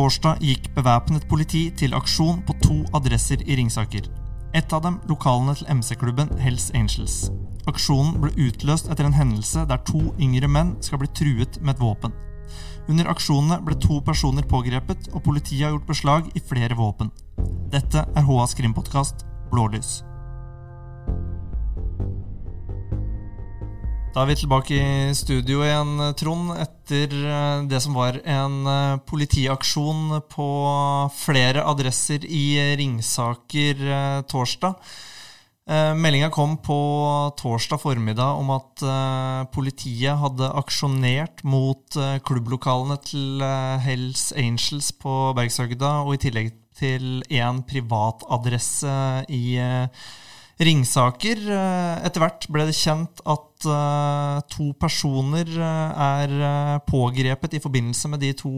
Torsdag gikk bevæpnet politi til aksjon på to adresser i Ringsaker. Et av dem lokalene til MC-klubben Hells Angels. Aksjonen ble utløst etter en hendelse der to yngre menn skal bli truet med et våpen. Under aksjonene ble to personer pågrepet, og politiet har gjort beslag i flere våpen. Dette er HAs krimpodkast Blålys. Da er vi tilbake i studio igjen, Trond, etter eh, det som var en eh, politiaksjon på flere adresser i Ringsaker eh, torsdag. Meldinga kom på torsdag formiddag om at politiet hadde aksjonert mot klubblokalene til Hells Angels på Bergshøgda, og i tillegg til én privatadresse i Ringsaker. Etter hvert ble det kjent at uh, to personer uh, er pågrepet i forbindelse med de to,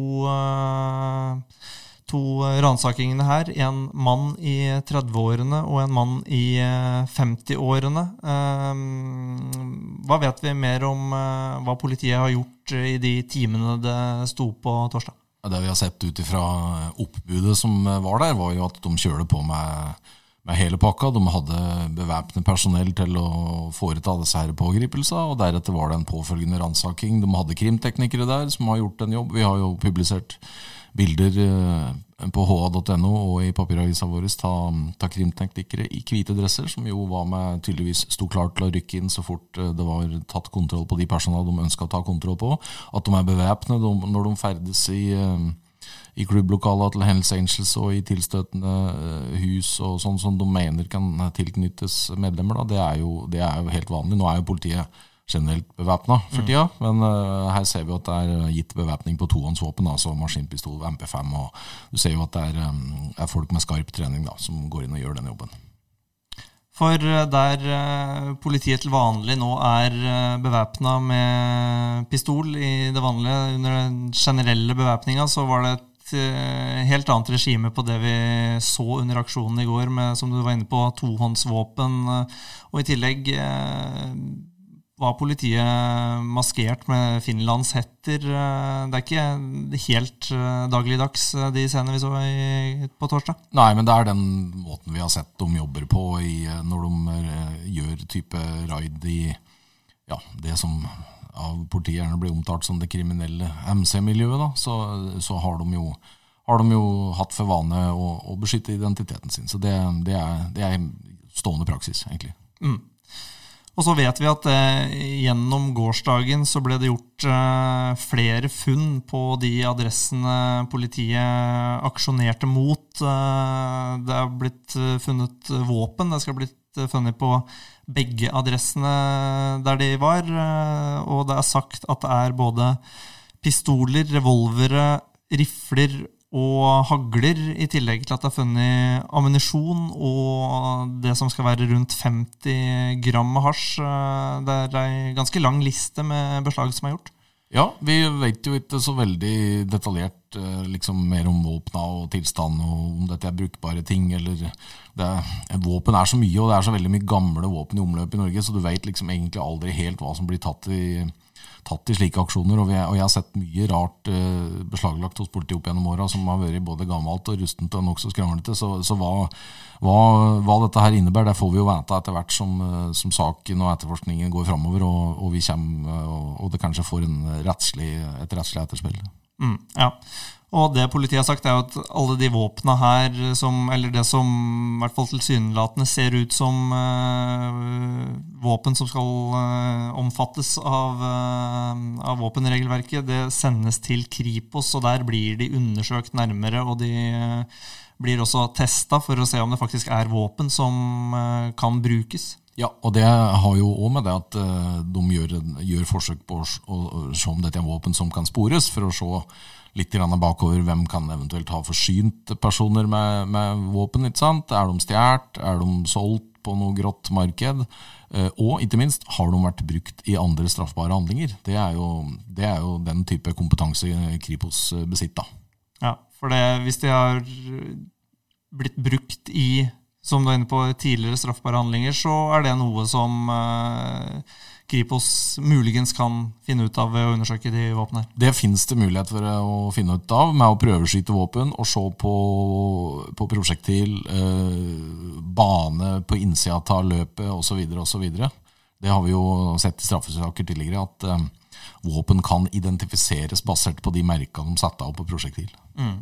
to ransakingene her. En mann i 30-årene og en mann i 50-årene. hva vet vi mer om hva politiet har gjort i de timene det sto på torsdag? Det vi har sett ut ifra oppbudet som var der, var jo at de kjører på med med hele pakka. De hadde bevæpnet personell til å foreta disse her pågripelsene, og deretter var det en påfølgende ransaking. De hadde krimteknikere der som har gjort en jobb. Vi har jo publisert bilder eh, på ha.no og i papiravisa vår av krimteknikere i hvite dresser, som jo var med tydeligvis sto klart til å rykke inn så fort eh, det var tatt kontroll på de personene de ønska å ta kontroll på. At de er bevæpnet når de ferdes i eh, i klubblokaler til Hells Angels og i tilstøtende eh, hus og sånn som de mener kan tilknyttes medlemmer, da, det er, jo, det er jo helt vanlig. Nå er jo politiet generelt bevæpna for tida, mm. men uh, her ser vi at det er gitt bevæpning på tohåndsvåpen, altså maskinpistol, MP5, og du ser jo at det er, um, er folk med skarp trening da, som går inn og gjør den jobben. For der uh, politiet til vanlig nå er uh, bevæpna med pistol i det vanlige, under den generelle bevæpninga, så var det et Eh, helt annet regime på det vi så under aksjonen i går, med som du var inne på, tohåndsvåpen. Eh, og i tillegg eh, var politiet maskert med finlandshetter. Det er ikke helt dagligdags, de scenene vi så på torsdag? Nei, men det er den måten vi har sett de jobber på når de gjør type raid i ja, det som av politiet gjerne blir omtalt som det kriminelle MC-miljøet, så, så har, de jo, har, de jo, hatt for vane å, å beskytte identiteten sin. Så det, det, er, det er, stående praksis, egentlig. Mm. Og så vet vi at eh, gjennom gårsdagen så ble det gjort eh, flere funn på de adressene politiet aksjonerte mot. Eh, det er blitt eh, funnet våpen. Det skal ha blitt eh, funnet på begge adressene der de var. Eh, og det er sagt at det er både pistoler, revolvere, rifler og hagler, i tillegg til at det er funnet ammunisjon og det som skal være rundt 50 gram hasj. Eh, det er ei ganske lang liste med beslag som er gjort. Ja, vi vet jo ikke så veldig detaljert eh, liksom mer om våpna og tilstand, og om dette er brukbare ting. eller det, Våpen er så mye, og det er så veldig mye gamle våpen i omløp i Norge, så du vet liksom egentlig aldri helt hva som blir tatt i, tatt i slike aksjoner. Og, vi, og, jeg har sett mye rart eh, beslaglagt hos politiet opp gjennom åra som har vært både gammelt og rustent og nokså skranglete. Så, så hva, hva, hva, dette her innebærer, det får vi jo vite etter hvert som, eh, som saken og etterforskningen går framover, og, og, vi kommer, og, og, det kanskje får rettslig, et rettslig etterspill. Mm, ja. Og det politiet har sagt, er jo at alle de våpna her, som, eller det som i hvert fall tilsynelatende ser ut som uh, våpen som skal uh, omfattes av, uh, av, våpenregelverket, det sendes til Kripos, og der blir de undersøkt nærmere. Og de blir også testa for å se om det faktisk er våpen som kan brukes. Ja, og det har jo òg med det at de gjør, gjør forsøk på å se om dette er våpen som kan spores, for å se litt bakover hvem kan eventuelt ha forsynt personer med, med våpen. ikke sant? Er de stjålet? Er de solgt på noe grått marked? Eh, og ikke minst, har de vært brukt i andre straffbare handlinger? Det er jo, det er jo den type kompetanse Kripos besitter. Ja, for det, hvis de har blitt brukt i som du er inne på, tidligere straffbare handlinger, så er det noe som eh, Kripos muligens kan finne ut av ved å undersøke de våpnene? Det finnes det mulighet for å finne ut av med å prøveskyte våpen og se på, på prosjektil, eh, bane på innsida av løpet osv. osv. Det har vi jo sett i straffesaker tidligere, at eh, våpen kan identifiseres basert på de merka de satte av på prosjektil. Mm.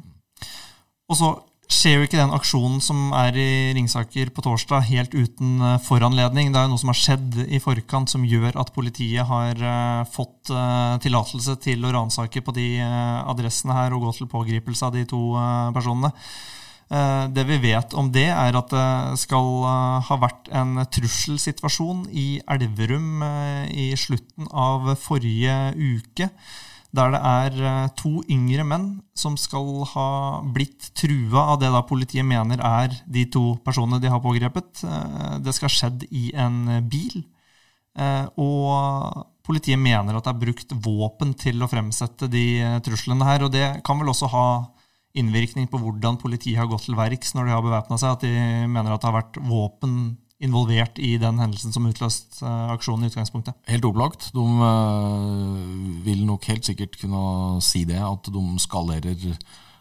Og så skjer jo ikke den aksjonen som er i Ringsaker på torsdag, helt uten eh, foranledning. Det er jo noe som har skjedd i forkant som gjør at politiet har uh, fått uh, tillatelse til å ransake på de adressene her og gå til pågripelse av de to personene. Det vi vet om det, er at det skal ha vært en trusselsituasjon i Elverum i slutten av forrige uke der det er eh, to yngre menn som skal ha blitt trua av det da politiet mener er de to personene de har pågrepet. Eh, det skal ha skjedd i en bil. Eh, og politiet mener at det er brukt våpen til å fremsette de truslene her. Og det kan vel også ha innvirkning på hvordan politiet har gått til verks når de har bevæpna seg. At de mener at det har vært våpen involvert i den hendelsen som utløste uh, aksjonen i utgangspunktet? Helt opplagt. De uh, vil nok helt sikkert kunne si det, at de skalerer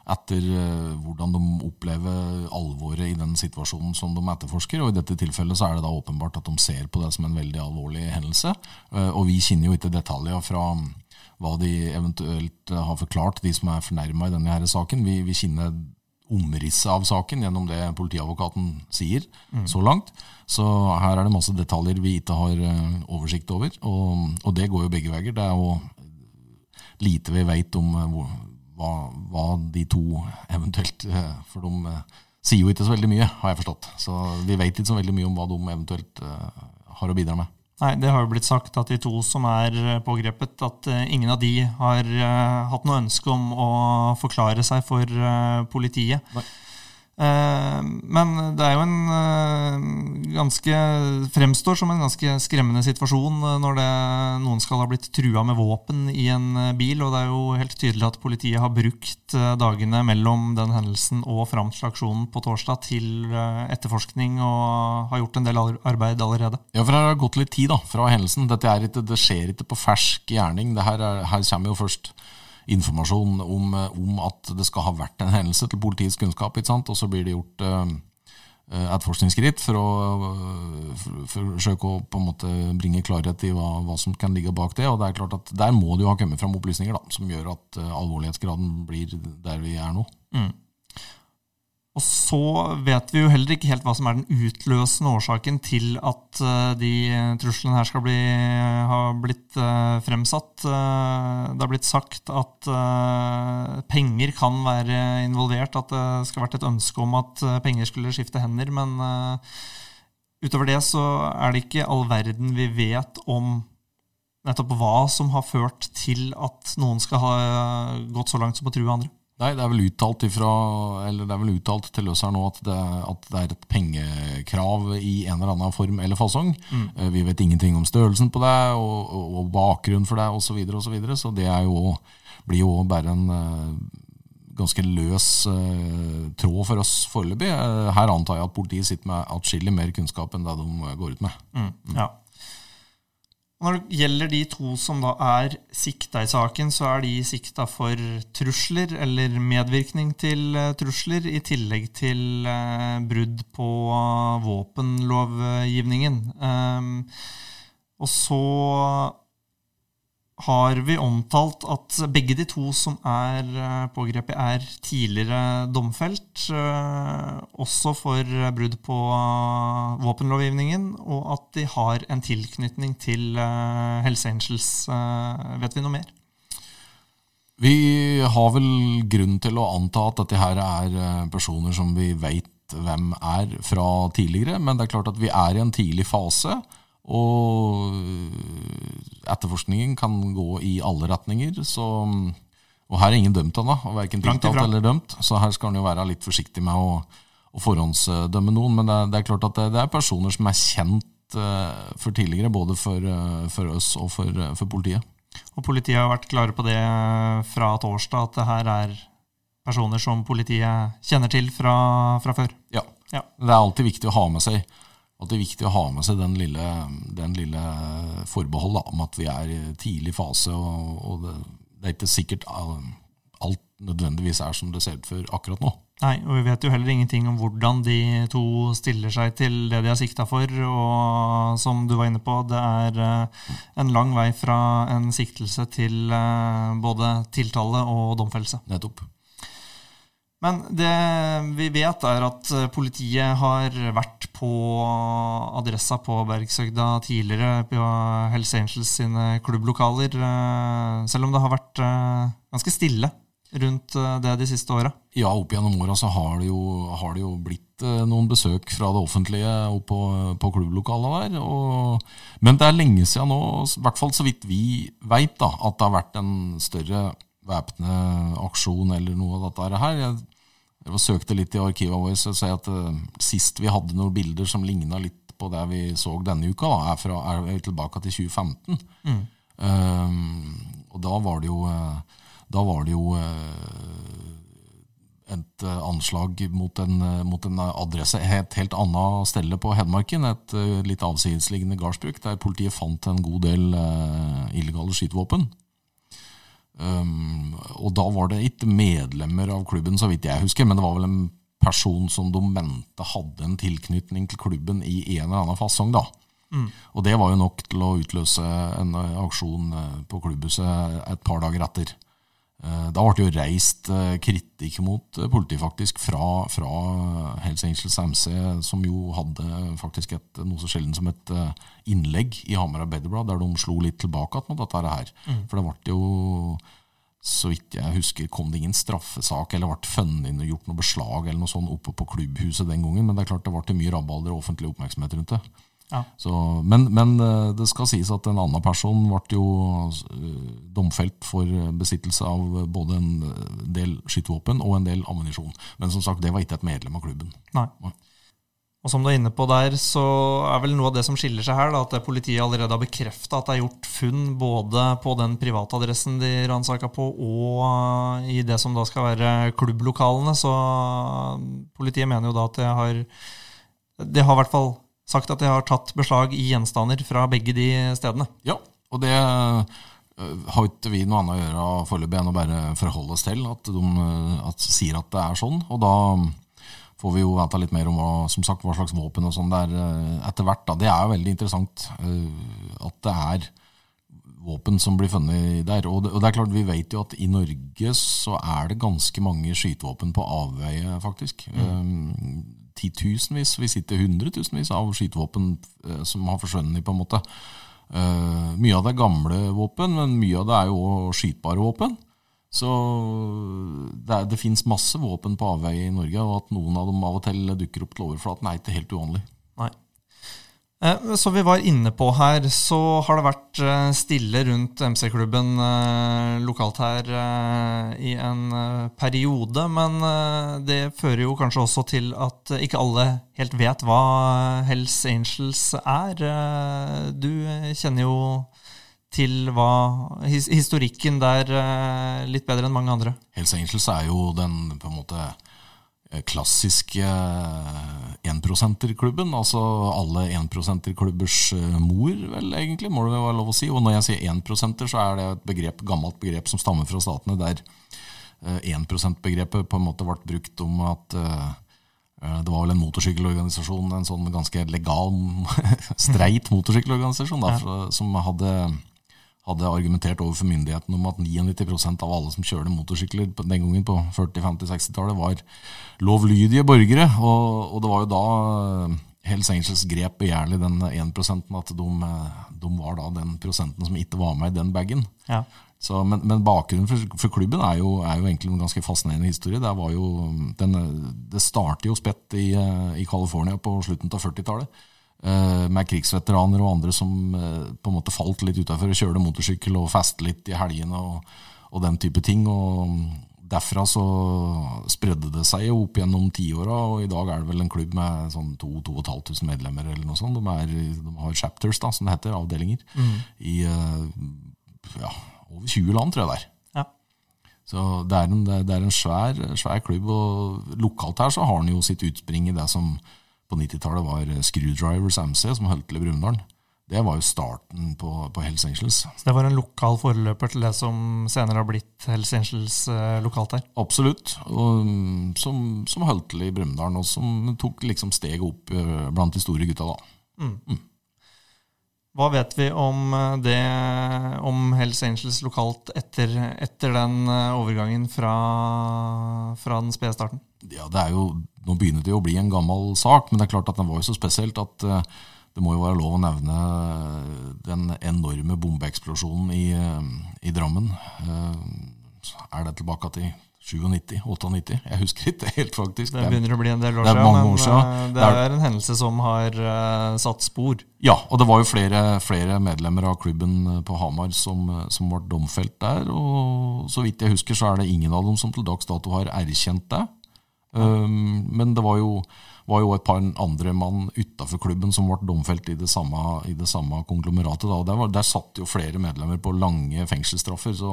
etter uh, hvordan de opplever alvoret i den situasjonen som de etterforsker. og I dette tilfellet så er det da åpenbart at de ser på det som en veldig alvorlig hendelse. Og vi kjenner jo ikke detaljer fra hva de eventuelt har forklart, de som er fornærma i denne her saken. Vi, vi kjenner omrisset av saken gjennom det politiadvokaten sier mm. så langt. Så her er det masse detaljer vi ikke har eh, oversikt over. Og, og det går jo begge veier. Det er jo lite vi vet om eh, hva, hva, de to eventuelt eh, For de sier jo ikke så veldig mye, har jeg forstått. Så vi vet ikke så veldig mye om hva de eventuelt har å bidra med. Nei, Det har jo blitt sagt at de to som er pågrepet, at ingen av de har hatt noe ønske om å forklare seg for politiet. Nei. Eh, men det er jo en eh, ganske fremstår som en ganske skremmende situasjon eh, når det, noen skal ha blitt trua med våpen i en bil. Og det er jo helt tydelig at politiet har brukt dagene mellom den hendelsen og fram til aksjonen på torsdag til etterforskning og har gjort en del arbeid allerede. Ja, for her har gått litt tid da, fra hendelsen. Dette ikke, det skjer ikke på fersk gjerning. Det her, er, her kommer jo først informasjon om, eh, om, at det skal ha vært en hendelse til politiets kunnskap. Og så blir det gjort uh, etterforskningsskritt for å forsøke å på en måte bringe klarhet i hva, hva, som kan ligge bak det. og det er klart at Der må det jo ha kommet fram opplysninger da, som gjør at uh, alvorlighetsgraden blir der vi er nå. Mm. Og så vet vi jo heller ikke helt hva som er den utløsende årsaken til at eh, de truslene her skal bli, ha blitt uh, fremsatt. Uh, det har blitt sagt at penger kan være involvert, at det skal ha vært et ønske om at penger skulle skifte hender. Men utover det så er det ikke all verden vi vet om nettopp hva som har ført til at noen skal ha gått så langt som å true andre. Nei, det er vel uttalt, ifra, det er vel uttalt til her nå at det, at det, er et pengekrav i en eller annen form eller fasong. Mm. Eh, vi vet ingenting om størrelsen på det og, og, og bakgrunnen for det osv. Så, videre, og så, videre. så det jo, blir jo bare en uh, ganske løs uh, tråd for oss foreløpig. Her antar jeg at politiet sitter med atskillig mer kunnskap enn det de går ut med. Mm. Ja. Når det gjelder de to som da er sikta i saken, så er de sikta for trusler eller medvirkning til uh, trusler, i tillegg til uh, brudd på våpenlovgivningen. Um, og så har vi omtalt at begge de to som er eh, pågrepet, er tidligere domfelt. Eh, også for brudd på eh, våpenlovgivningen, og at de har en tilknytning til Helse Angels. Vet vi noe mer? Vi har vel grunn til å anta at dette her er personer som vi veit hvem er fra tidligere, men det er klart at vi er i en tidlig fase. Og etterforskningen kan gå i alle retninger. Så, og her er ingen dømt ennå, verken tiltalt eller dømt. Så her skal en jo være litt forsiktig med å, å forhåndsdømme noen. Men det, det, er klart at det, det, er personer som er kjent uh, for tidligere, både for, uh, for oss og for, uh, for, politiet. Og politiet har vært klare på det fra torsdag, at det her er personer som politiet kjenner til fra, fra før? Ja. ja. Det er alltid viktig å ha med seg at det er viktig å ha med seg den lille, den lille forbehold da, om at vi er i tidlig fase, og, og det, det, er ikke sikkert alt nødvendigvis er som det ser ut for akkurat nå. Nei, og vi vet jo heller ingenting om hvordan de to stiller seg til det de har sikta for. Og som du var inne på, det er eh, en lang vei fra en siktelse til eh, både tiltale og domfellelse. Nettopp. Men det vi vet, er at eh, politiet har vært på adressa på Bergsøgda tidligere, på Hells Angels sine klubblokaler, eh, selv om det har vært eh, ganske stille rundt det de siste åra? Ja, opp gjennom åra så har det, jo, har det, jo, blitt noen besøk fra det offentlige opp på, på klubblokalet der. Og, men det er lenge siden nå, i hvert fall så vidt vi veit, at det har vært en større væpne aksjon eller noe av dette her. Jeg, jeg søkte litt i arkivet våre og ser at uh, sist vi hadde noen bilder som ligna litt på det vi så denne uka, da, er, fra, er tilbake til 2015. Mm. Um, og da var det jo, uh, da var det jo uh, et anslag mot en, mot en, adresse et helt annet sted på Hedmarken, et litt avsidesliggende gardsbruk, der politiet fant en god del illegale skytevåpen. Um, og da var det ikke medlemmer av klubben, så vidt jeg husker, men det var vel en person som de mente hadde en tilknytning til klubben i en eller annen fasong. da. Mm. Og det var jo nok til å utløse en aksjon eh, på klubbhuset et par dager etter. Eh, da ble det jo reist eh, kritikk mot politiet faktisk fra, fra Hells Angels MC, som jo hadde faktisk et, noe så sjelden som et innlegg i Hamar Arbeiderblad, der de slo litt tilbake mot dette her. Mm. For det ble jo så vidt jeg husker, kom det ingen straffesak eller ble funnet inn og gjort noe beslag eller noe sånt oppe på klubbhuset den gangen. Men det er klart det ble mye rabalder og offentlig oppmerksomhet rundt det. Ja. Så, men, men, eh, det skal sies at en annen person ble jo eh, domfelt for besittelse av både en del skytevåpen og en del ammunisjon. Men som sagt, det var ikke et medlem av klubben. Nei. Nei. Og som du er inne på der, så er vel noe av det som skiller seg her, da, at politiet allerede har bekrefta at det er gjort funn både på den private adressen de ransaka på, og i det som da skal være klubblokalene. Så politiet mener jo da at det har Det har i hvert fall sagt at de har tatt beslag i gjenstander fra begge de stedene. Ja, og det øh, har ikke vi noe annet å gjøre foreløpig enn å bare forholde oss til at de at, sier at det er sånn. Og da får vi jo vite litt mer om hva, som sagt, hva slags våpen og sånn det er eh, etter hvert. Da. Det er jo veldig interessant at det er våpen som blir funnet der. Og det, og det, er klart, vi vet jo at i Norge så er det ganske mange skytevåpen på avveie, faktisk. Mm. Um, titusenvis, vi sitter hundretusenvis av skytevåpen uh, som har forsvunnet, på en måte. Uh, mye av det er gamle våpen, men mye av det er jo skytbare våpen. Så det, er, det fins masse våpen på avveie i Norge, og at noen av dem av og til dukker opp til overflaten, er ikke helt uvanlig. Eh, som vi var inne på her, så har det vært eh, stille rundt MC-klubben eh, lokalt her i en periode. Men det fører jo kanskje også til at ikke alle helt vet hva Hells Angels er. Du kjenner jo til hva, historikken der litt bedre enn mange andre. Hells Angels er jo den på en måte klassiske énprosenterklubben. Eh, altså alle énprosenterklubbers mor, vel, egentlig, må det være lov å si. Og når jeg sier énprosenter, så er det et begrep, gammelt begrep som stammer fra statene, der énprosentbegrepet på en måte ble brukt om at det var vel en motorsykkelorganisasjon, en sånn ganske legal, streit motorsykkelorganisasjon, da, som hadde hadde argumentert overfor myndighetene om at 99% av alle som kjørte motorsykler den gangen på 40-, 50-, 60-tallet, var lovlydige borgere. Og, og, det var jo da eh, Hells Angels grep begjærlig den 1 at de, eh, de, var da den prosenten som ikke var med i den bagen. Ja. Så, men, men, bakgrunnen for, for klubben er jo, er jo, egentlig en ganske fascinerende historie. Det, var jo, den, det startet jo spett i, eh, i California på slutten av 40-tallet. Eh, med krigsveteraner og andre som eh, på en måte falt litt utafor og kjørte motorsykkel og feste litt i helgene og, og, den type ting. og Derfra så spredde det seg opp gjennom tiåra, og i dag er det vel en klubb med sånn 2500 medlemmer eller noe sånt. De, er, de, har chapters, da, som det heter, avdelinger, mm. i eh, ja, over 20 land, tror jeg det er. Ja. Så det er en, det er en svær, svær, klubb, og lokalt her så har den jo sitt utspring i det som på 90-tallet var Screwdrivers MC, som holdt til i Brumunddal. Det var jo starten på, på, Hells Angels. Så det var en lokal foreløper til det som senere har blitt Hells Angels eh, lokalt her? Absolutt. Og, mm, som, som holdt til i Brumunddal, og som tok liksom steget opp eh, blant de store gutta, da. Mm. Mm. Hva vet vi om eh, det, om Hells Angels lokalt etter, etter den eh, overgangen fra, fra den spede starten? Ja, det er jo, Nå begynner det jo å bli en gammel sak, men det er klart at den var jo så spesielt at uh, det må jo være lov å nevne den enorme bombeeksplosjonen i, i Drammen. Er det tilbake til 97, 98? Jeg husker ikke helt, faktisk. Det begynner å bli en del år siden, men år siden. Eh, det er en hendelse som har uh, satt spor. Ja, og det var jo flere, flere medlemmer av klubben på Hamar som, som ble domfelt der. Og så vidt jeg husker, så er det ingen av dem som til dags dato har erkjent det. Um, men det var jo var jo et par andre mann utafor klubben som ble domfelt i det samme, i det samme konglomeratet. Der, var, der, satt jo flere medlemmer på lange fengselsstraffer. Så,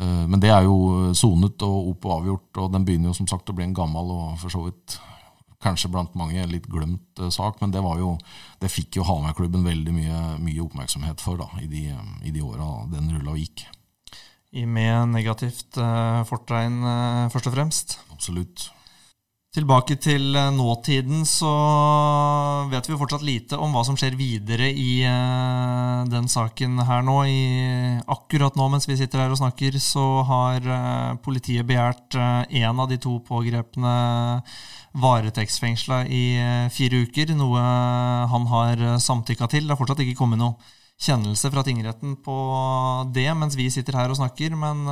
uh, men det er jo sonet og opp og avgjort, og den begynner jo som sagt å bli en gammel og for så vidt kanskje blant mange litt glemt uh, sak. Men det, jo, det fikk jo Hamar-klubben veldig mye, mye, oppmerksomhet for da, i de, i de åra den rulla og gikk. I med negativt uh, fortegn, først og fremst? Absolutt. Tilbake til eh, nåtiden, så vet vi jo fortsatt lite om hva som skjer videre i den saken her nå. I, akkurat nå mens vi sitter her og snakker, så har politiet begjært én av de to pågrepne varetektsfengsla i fire uker, noe han har samtykka til. Det har fortsatt ikke kommet noe kjennelse fra tingretten på det mens vi sitter her og snakker, men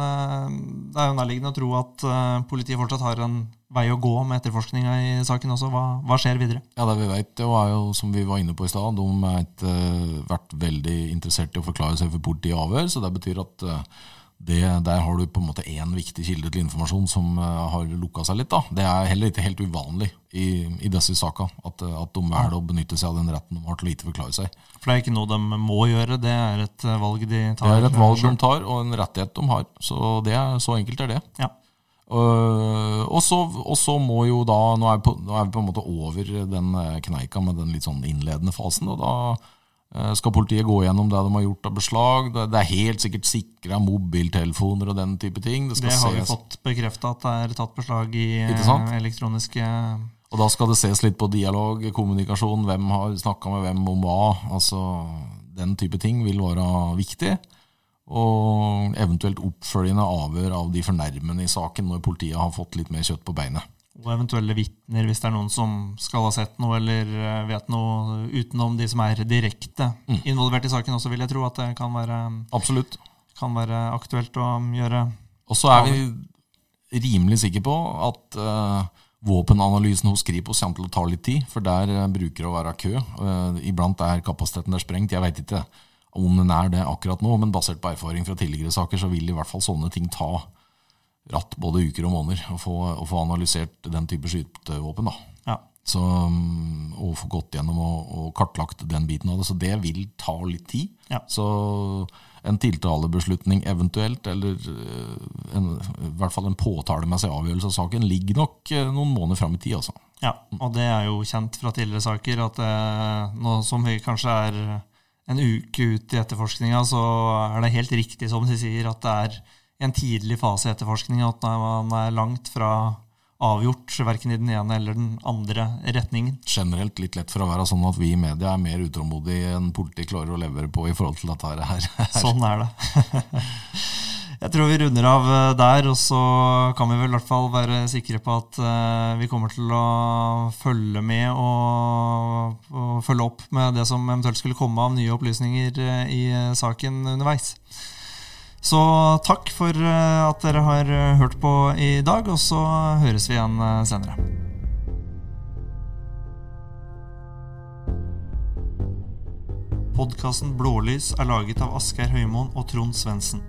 det er jo nærliggende å tro at politiet fortsatt har en vei å gå med etterforskninga i saken også. Hva, hva, skjer videre? Ja, Det vi vet, er jo, som vi var inne på i stad, de har uh, vært veldig interessert i å forklare seg for politiet i avhør. Så det betyr at det, der har du på en måte én viktig kilde til informasjon som uh, har lukka seg litt. da. Det er heller ikke helt uvanlig i, i disse sakene at, at, de velger å benytte seg av den retten de har til å ikke forklare seg. For det er ikke noe de må gjøre, det er et valg de tar? Det er et valg de tar, og en rettighet de har. Så, det er, så enkelt er det. Ja. Uh, og, så, må jo da nå er, på, nå er, vi på en måte over den eh, kneika med den litt sånn innledende fasen. Og da skal politiet gå gjennom det de har gjort av beslag. Det, er helt sikkert sikra mobiltelefoner og den type ting. Det, det har vi fått bekrefta at det er tatt beslag i uh, elektroniske Og da skal det ses litt på dialog, kommunikasjon, hvem har snakka med hvem om hva. Altså Den type ting vil være viktig og eventuelt oppfølgende avhør av de fornærmede i saken når politiet har fått litt mer kjøtt på beinet. Og eventuelle vitner, hvis det er noen som skal ha sett noe eller eh, vet noe utenom de som er direkte mm. involvert i saken også, vil jeg tro at det kan være, Absolutt. Kan være aktuelt å gjøre. Og så er vi rimelig sikre på at uh, våpenanalysen hos Kripos kommer til å ta litt tid, for der uh, bruker det å være kø. Uh, iblant er kapasiteten der sprengt, jeg veit ikke om den er det akkurat nå, men basert på erfaring fra tidligere saker, så vil i hvert fall sånne ting ta ratt både uker og måneder å få, å få analysert den type skytevåpen. Ja. Så, mm, og få gått gjennom og, og, kartlagt den biten av det. Så det vil ta litt tid. Ja. Så en tiltalebeslutning eventuelt, eller eh, en, i hvert fall en påtalemessig avgjørelse av saken, ligger nok eh, noen måneder fram i tid. altså. Ja, og det er jo kjent fra tidligere saker at eh, nå som vi kanskje er en uke ut i etterforskninga, så er det helt riktig som de sier, at det er en tidlig fase i etterforskninga, at man er langt fra avgjort, verken i den ene eller den andre retningen. Generelt litt lett for å være sånn at vi i media er mer utålmodige enn politiet klarer å levere på i forhold til dette her. sånn er det. Jeg tror vi runder av eh, der, og så kan vi vel i hvert fall være sikre på at eh, vi kommer til å følge med og, og følge opp med det som eventuelt skulle komme av nye opplysninger eh, i saken underveis. Så takk for at dere har hørt på i dag, og så høres vi igjen senere. Podkasten Blålys er laget av Asgeir Høymoen og Trond Svendsen.